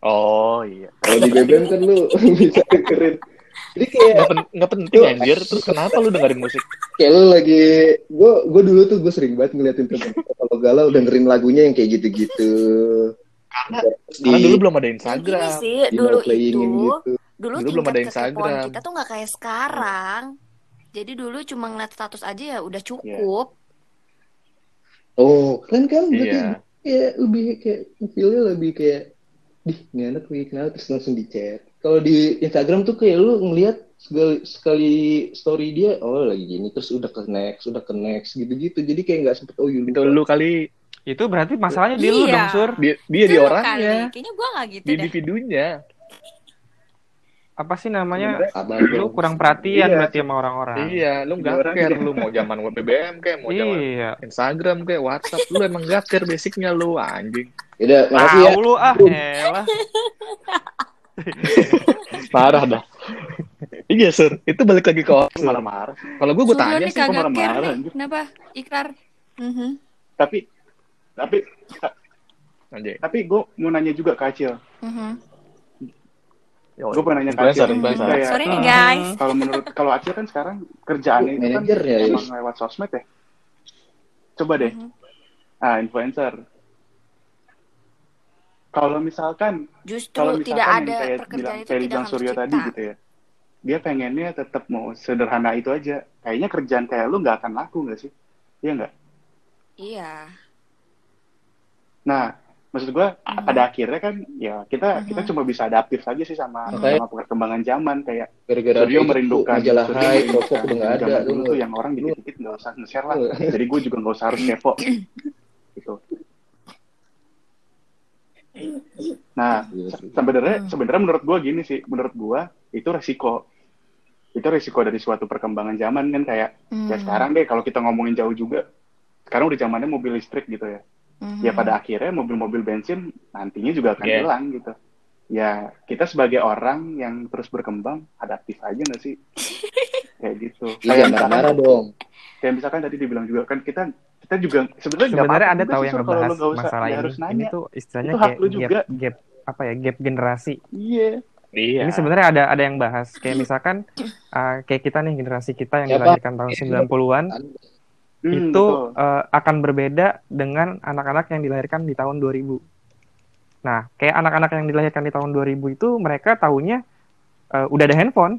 Speaker 1: Oh iya.
Speaker 5: kalau di BBM kan lu bisa dengerin jadi kayak
Speaker 1: Nggak, pen- nggak penting anjir. Terus kenapa lu dengerin musik?
Speaker 5: kayak lu lagi gue gue dulu tuh gue sering banget ngeliatin temen kalau galau dengerin lagunya yang kayak gitu-gitu
Speaker 1: Karena,
Speaker 5: Terus
Speaker 1: karena
Speaker 5: di-
Speaker 1: dulu belum ada Instagram.
Speaker 2: sih,
Speaker 5: di
Speaker 2: dulu itu,
Speaker 5: gitu
Speaker 2: dulu,
Speaker 1: Dulu belum ada Instagram.
Speaker 2: kita tuh nggak kayak sekarang. Jadi dulu cuma ngeliat status aja ya udah cukup.
Speaker 5: oh keren kan berarti
Speaker 1: Iya.
Speaker 5: kayak lebih kayak feelnya lebih kayak Dih, ini anak lagi kenal terus langsung di chat. Kalau di Instagram tuh kayak lu ngelihat sekali, sekali story dia, oh lagi gini, terus udah ke next, udah ke next, gitu-gitu. Jadi kayak nggak sempet, oh iya
Speaker 1: Itu lu kali
Speaker 4: Itu berarti masalahnya di lu
Speaker 2: Iya.
Speaker 4: dong, Sur.
Speaker 1: dia, dia di
Speaker 2: Itu
Speaker 1: orangnya,
Speaker 2: kali. Kayaknya gua nggak gitu
Speaker 1: di
Speaker 2: deh.
Speaker 1: individunya.
Speaker 4: Apa sih namanya?
Speaker 5: Abang
Speaker 4: Lu kurang perhatian
Speaker 3: Iya.
Speaker 4: berarti sama orang-orang.
Speaker 1: Iya, lu
Speaker 3: Di
Speaker 1: nggak
Speaker 3: orangnya.
Speaker 1: care lu mau zaman BBM kayak mau zaman
Speaker 4: Iya.
Speaker 1: Instagram kayak WhatsApp, lu emang gak care basicnya lu anjing.
Speaker 5: Udah, makasih ya.
Speaker 4: Lu ah, elah.
Speaker 1: Parah dah. iya, Sur. Itu balik lagi ke orang.
Speaker 3: marah-marah
Speaker 1: Kalau gue gue tanya sih,
Speaker 3: kok marah-marah.
Speaker 2: Kenapa? Ikrar. Mhm.
Speaker 3: tapi tapi tapi gue mau nanya juga ke Acil
Speaker 2: Mhm.
Speaker 1: Yo,
Speaker 3: gue pengen nanya ke
Speaker 1: influencer,
Speaker 3: Acil
Speaker 1: influencer.
Speaker 3: Kayak,
Speaker 2: Sorry nih
Speaker 4: Hmm.
Speaker 2: guys.
Speaker 3: kalau menurut kalau Acil kan sekarang kerjaannya itu kan
Speaker 5: ya,
Speaker 3: emang lewat sosmed ya coba deh
Speaker 2: Mhm.
Speaker 3: ah influencer kalau misalkan
Speaker 2: Justru
Speaker 3: kalau
Speaker 2: tidak
Speaker 3: misalkan
Speaker 2: ada
Speaker 3: yang kayak
Speaker 2: pekerjaan
Speaker 3: bilang
Speaker 2: itu
Speaker 3: kayak
Speaker 2: tidak
Speaker 3: bilang Suryo tadi gitu ya dia pengennya tetap mau sederhana itu aja kayaknya kerjaan kayak lu nggak akan laku nggak sih iya nggak
Speaker 2: Iya.
Speaker 3: nah maksud gue
Speaker 2: Mhm.
Speaker 3: pada akhirnya kan ya kita kita
Speaker 2: Mhm.
Speaker 3: cuma bisa adaptif aja sih sama
Speaker 5: Makanya-
Speaker 3: sama perkembangan zaman kayak
Speaker 5: Gara-gara
Speaker 3: Suryo merindukan
Speaker 5: majalah
Speaker 3: Suryo
Speaker 5: Hai, Provok udah nggak ada.
Speaker 3: dulu
Speaker 5: Lu-
Speaker 3: tuh yang orang dikit-dikit nggak usah nge-share lah jadi gue juga nggak usah harus kepo gitu nah
Speaker 5: Iya
Speaker 3: sebenarnya
Speaker 2: Hmm.
Speaker 3: sebenarnya menurut gue gini sih menurut gue itu resiko itu resiko dari suatu perkembangan zaman kan kayak ya
Speaker 2: Hmm.
Speaker 3: sekarang deh kalau kita ngomongin jauh juga sekarang udah zamannya mobil listrik gitu ya
Speaker 2: Mhm.
Speaker 3: ya pada akhirnya mobil-mobil bensin nantinya juga akan
Speaker 1: Yeah.
Speaker 3: hilang gitu ya kita sebagai orang yang terus berkembang adaptif aja nggak sih kayak gitu
Speaker 5: Iya,
Speaker 3: kayak
Speaker 5: marah-marah dong.
Speaker 3: kayak misalkan tadi dibilang juga kan kita kita juga sebenarnya nggak
Speaker 4: Sebenarnya
Speaker 3: juga
Speaker 4: tahu yang ngebahas
Speaker 3: usah
Speaker 4: masalah ini.
Speaker 3: harus
Speaker 4: Ini tuh istilahnya
Speaker 3: Itu
Speaker 4: kayak
Speaker 3: juga.
Speaker 4: gap, gap apa ya gap generasi.
Speaker 3: iya
Speaker 1: Iya.
Speaker 4: Ini sebenarnya ada ada yang bahas kayak misalkan uh, kayak kita nih generasi kita yang
Speaker 5: Siapa?
Speaker 4: dilahirkan tahun 90-an.
Speaker 3: Hmm,
Speaker 4: itu
Speaker 3: betul.
Speaker 4: eh, akan berbeda dengan anak-anak yang dilahirkan di tahun 2000. Nah, kayak anak-anak yang dilahirkan di tahun 2000 itu mereka tahunya eh, udah ada handphone.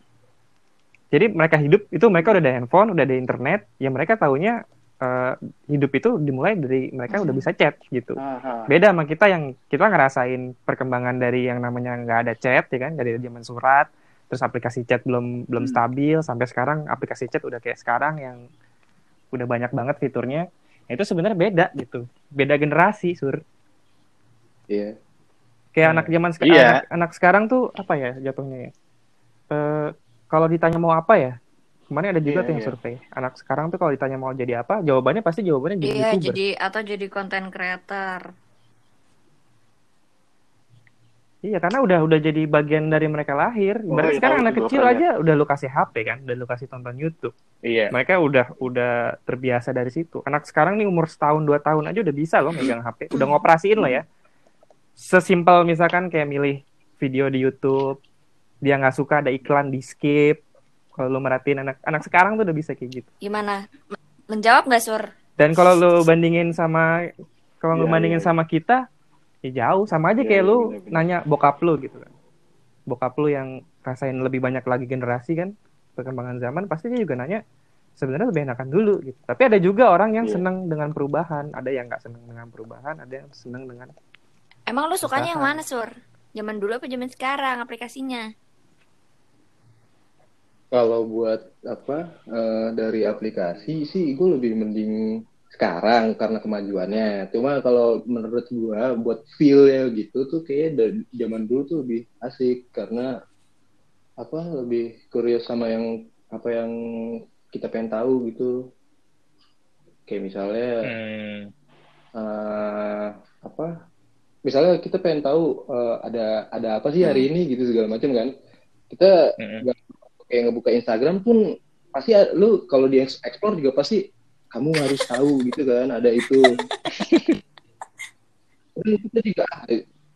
Speaker 4: Jadi mereka hidup itu mereka udah ada handphone, udah ada internet, ya mereka tahunya eh, hidup itu dimulai dari mereka udah bisa chat gitu.
Speaker 3: Aha.
Speaker 4: Beda sama kita yang kita ngerasain perkembangan dari yang namanya nggak ada chat ya kan, dari zaman surat, terus aplikasi chat belum belum
Speaker 3: Hmm.
Speaker 4: stabil sampai sekarang aplikasi chat udah kayak sekarang yang udah banyak banget fiturnya. Nah, itu sebenarnya beda gitu. Beda generasi, Sur.
Speaker 5: Iya.
Speaker 4: Kayak
Speaker 1: Hmm.
Speaker 4: anak zaman sekarang
Speaker 1: Iya.
Speaker 4: anak, anak sekarang tuh apa ya jatuhnya ya? Eh, kalau ditanya mau apa ya? Kemarin ada juga
Speaker 3: Iya,
Speaker 4: tuh yang
Speaker 3: iya.
Speaker 4: survei. Anak sekarang tuh kalau ditanya mau jadi apa, jawabannya pasti jawabannya jadi
Speaker 2: Iya,
Speaker 4: YouTuber.
Speaker 2: jadi atau jadi konten creator.
Speaker 4: Iya, karena udah udah jadi bagian dari mereka lahir.
Speaker 3: Oh,
Speaker 4: Ibarat
Speaker 3: iya,
Speaker 4: sekarang anak kecil
Speaker 3: pernah
Speaker 4: aja udah lu kasih HP kan, udah lu kasih tonton YouTube.
Speaker 1: Iya.
Speaker 4: Mereka udah udah terbiasa dari situ. Anak sekarang nih umur setahun dua tahun aja udah bisa loh megang HP, udah ngoperasiin loh ya. Sesimpel misalkan kayak milih video di YouTube, dia nggak suka ada iklan di skip. Kalau lu merhatiin anak anak sekarang tuh udah bisa kayak gitu.
Speaker 2: Gimana? Menjawab nggak, Sur?
Speaker 4: Dan kalau lu bandingin sama kalau lu
Speaker 3: Iya,
Speaker 4: bandingin
Speaker 3: iya.
Speaker 4: sama kita, ya jauh sama aja
Speaker 3: Iya,
Speaker 4: kayak
Speaker 3: iya,
Speaker 4: lu
Speaker 3: bener-bener.
Speaker 4: nanya bokap lu gitu kan. Bokap lu yang rasain lebih banyak lagi generasi kan perkembangan zaman pasti dia juga nanya sebenarnya lebih enakan dulu gitu. Tapi ada juga orang yang
Speaker 3: Iya.
Speaker 4: senang dengan perubahan, ada yang nggak senang dengan perubahan, ada yang senang dengan
Speaker 2: Emang lu sukanya yang mana, Sur? Zaman dulu apa zaman sekarang aplikasinya?
Speaker 5: Kalau buat apa eh, dari aplikasi sih gue lebih mending sekarang karena kemajuannya. Cuma kalau menurut gue buat feel ya gitu tuh kayak dari zaman dulu tuh lebih asik karena apa lebih curious sama yang apa yang kita pengen tahu gitu. Kayak misalnya
Speaker 1: Hmm.
Speaker 5: eh, apa misalnya kita pengen tahu eh, ada ada apa sih hari ini gitu segala macam kan kita
Speaker 1: Mm-mm.
Speaker 5: nggak kayak ngebuka Instagram pun pasti lu kalau di explore juga pasti kamu harus tahu gitu kan ada itu Dan kita juga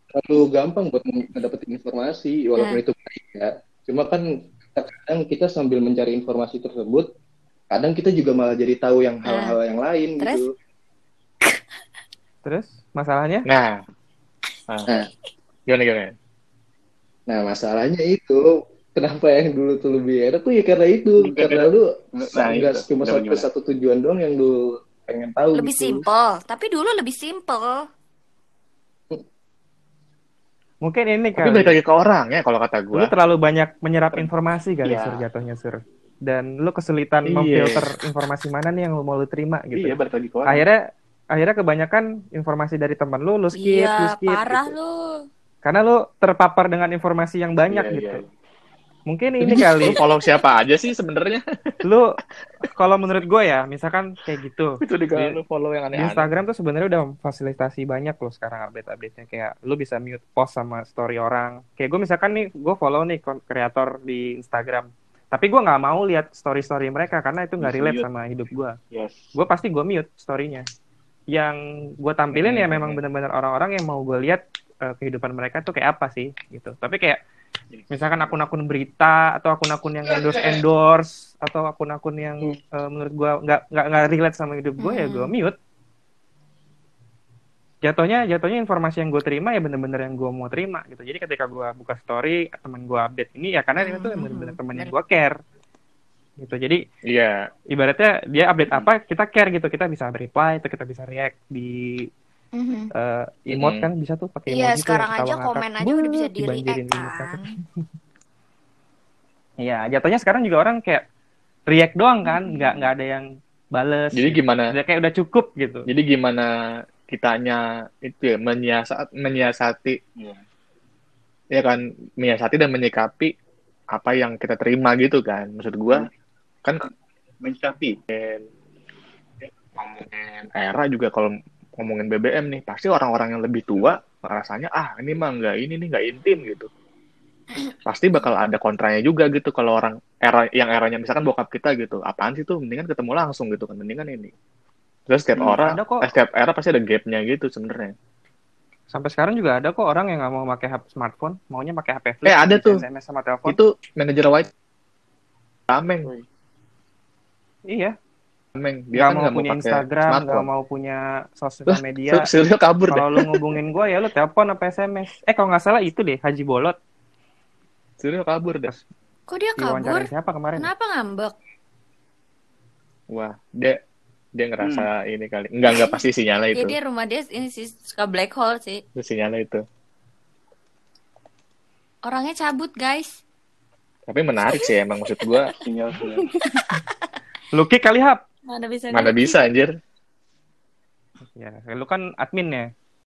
Speaker 5: terlalu gampang buat mendapatkan informasi walaupun
Speaker 2: Nah.
Speaker 5: itu baik ya cuma kan kadang kita sambil mencari informasi tersebut kadang kita juga malah jadi tahu yang hal-hal yang lain
Speaker 2: Terus?
Speaker 5: gitu
Speaker 4: terus masalahnya
Speaker 1: Nah. Nah.
Speaker 5: Nah.
Speaker 1: Gimana gimana?
Speaker 5: Nah, masalahnya itu kenapa yang dulu tuh lebih enak tuh ya karena itu,
Speaker 3: Enggak,
Speaker 5: karena lu
Speaker 3: Nah,
Speaker 5: nggak
Speaker 3: itu.
Speaker 5: cuma satu,
Speaker 3: gimana?
Speaker 5: satu tujuan doang yang lu pengen tahu
Speaker 2: Lebih
Speaker 5: gitu.
Speaker 2: simple, tapi dulu lebih simple.
Speaker 4: mungkin ini
Speaker 1: Tapi
Speaker 4: kali
Speaker 1: balik lagi ke orang ya kalau kata
Speaker 4: lu
Speaker 1: gue.
Speaker 4: terlalu banyak menyerap informasi kali
Speaker 3: Iya.
Speaker 4: sur jatuhnya sur dan lu kesulitan
Speaker 1: Iya.
Speaker 4: memfilter informasi mana nih yang lu mau lu terima gitu
Speaker 3: Iya, balik lagi ke orang.
Speaker 4: akhirnya akhirnya kebanyakan informasi dari teman lu lu skip lu
Speaker 2: Iya,
Speaker 4: skip
Speaker 2: parah
Speaker 4: gitu.
Speaker 2: lu.
Speaker 4: karena lu terpapar dengan informasi yang banyak
Speaker 3: Iya,
Speaker 4: gitu
Speaker 3: iya.
Speaker 4: Mungkin ini kali
Speaker 1: Lu follow siapa aja sih sebenarnya?
Speaker 4: lu kalau menurut gue ya misalkan kayak gitu
Speaker 1: Itu
Speaker 4: Di-
Speaker 1: lu follow yang
Speaker 4: di
Speaker 1: aneh-aneh.
Speaker 4: Instagram tuh sebenarnya udah fasilitasi banyak loh sekarang update-update-nya kayak lu bisa mute post sama story orang kayak gue misalkan nih gue follow nih kreator di Instagram tapi gue nggak mau lihat story-story mereka karena itu nggak relate
Speaker 3: mute.
Speaker 4: sama hidup gue
Speaker 3: Yes.
Speaker 4: gue pasti gue mute storynya yang gue tampilin ya
Speaker 1: Hmm.
Speaker 4: memang benar-benar orang-orang yang mau gue lihat eh, kehidupan mereka tuh kayak apa sih gitu tapi kayak misalkan akun-akun berita atau akun-akun yang endorse endorse atau akun-akun yang eh, menurut gue nggak nggak nggak relate sama hidup gue ya
Speaker 2: Hmm.
Speaker 4: gue mute jatuhnya jatuhnya informasi yang gue terima ya bener-bener yang gue mau terima gitu jadi ketika gue buka story temen gue update ini ya karena ini tuh
Speaker 2: Hmm.
Speaker 4: bener-bener temen yang gue care gitu jadi
Speaker 1: Iya.
Speaker 4: ibaratnya dia update apa kita care gitu kita bisa reply atau kita bisa react di
Speaker 2: Mhm.
Speaker 4: eh, emote
Speaker 1: Mhm.
Speaker 4: kan bisa tuh pakai
Speaker 2: Iya,
Speaker 4: emoji tuh
Speaker 2: sekarang aja komen
Speaker 4: ngakak.
Speaker 2: aja udah bisa di
Speaker 4: dibanjirin
Speaker 2: react kan.
Speaker 4: Iya, jatuhnya sekarang juga orang kayak react doang kan, nggak nggak ada yang bales.
Speaker 1: Jadi gimana?
Speaker 4: Udah kayak udah cukup gitu.
Speaker 1: Jadi gimana kitanya itu ya menyiasat menyiasati
Speaker 3: Iya.
Speaker 1: ya kan menyiasati dan menyikapi apa yang kita terima gitu kan. Maksud gua kan
Speaker 3: Mencikapi.
Speaker 1: ngomongin era juga kalau ngomongin BBM nih pasti orang-orang yang lebih tua rasanya ah ini mah nggak ini nih nggak intim gitu pasti bakal ada kontranya juga gitu kalau orang era yang eranya misalkan bokap kita gitu apaan sih tuh mendingan ketemu langsung gitu kan mendingan ini terus setiap
Speaker 3: Hmm,
Speaker 1: orang
Speaker 4: kok.
Speaker 1: eh, setiap era pasti ada gapnya gitu sebenarnya
Speaker 4: Sampai sekarang juga ada kok orang yang nggak mau pakai HP smartphone, maunya pakai HP flip.
Speaker 1: Eh, ada tuh.
Speaker 4: SMS sama telepon.
Speaker 1: itu manajer white tameng
Speaker 4: Iya.
Speaker 1: Meng, dia
Speaker 4: nggak
Speaker 1: kan
Speaker 4: mau
Speaker 1: mau
Speaker 4: punya
Speaker 1: pakai
Speaker 4: Instagram, nggak
Speaker 1: smartphone.
Speaker 4: mau punya sosial media.
Speaker 1: Sur- Suryo kabur deh.
Speaker 4: Kalau lu ngubungin gue ya lu telepon apa SMS. Eh kalau nggak salah itu deh Haji Bolot
Speaker 1: Suryo kabur deh.
Speaker 2: Kok dia kabur?
Speaker 4: siapa kemarin?
Speaker 2: Kenapa ngambek?
Speaker 1: Wah, dia dia ngerasa ini kali. Enggak enggak pasti sinyalnya
Speaker 2: Ya
Speaker 1: itu.
Speaker 2: dia rumah dia ini sih suka black hole sih.
Speaker 1: Itu sinyalnya itu.
Speaker 2: Orangnya cabut guys.
Speaker 1: Tapi menarik sih emang maksud gua
Speaker 3: Sinyal sinyal.
Speaker 4: Lu kick kali hap.
Speaker 2: Mana bisa
Speaker 1: mana
Speaker 2: ngerti.
Speaker 1: bisa anjir.
Speaker 4: Ya, lu kan admin ya.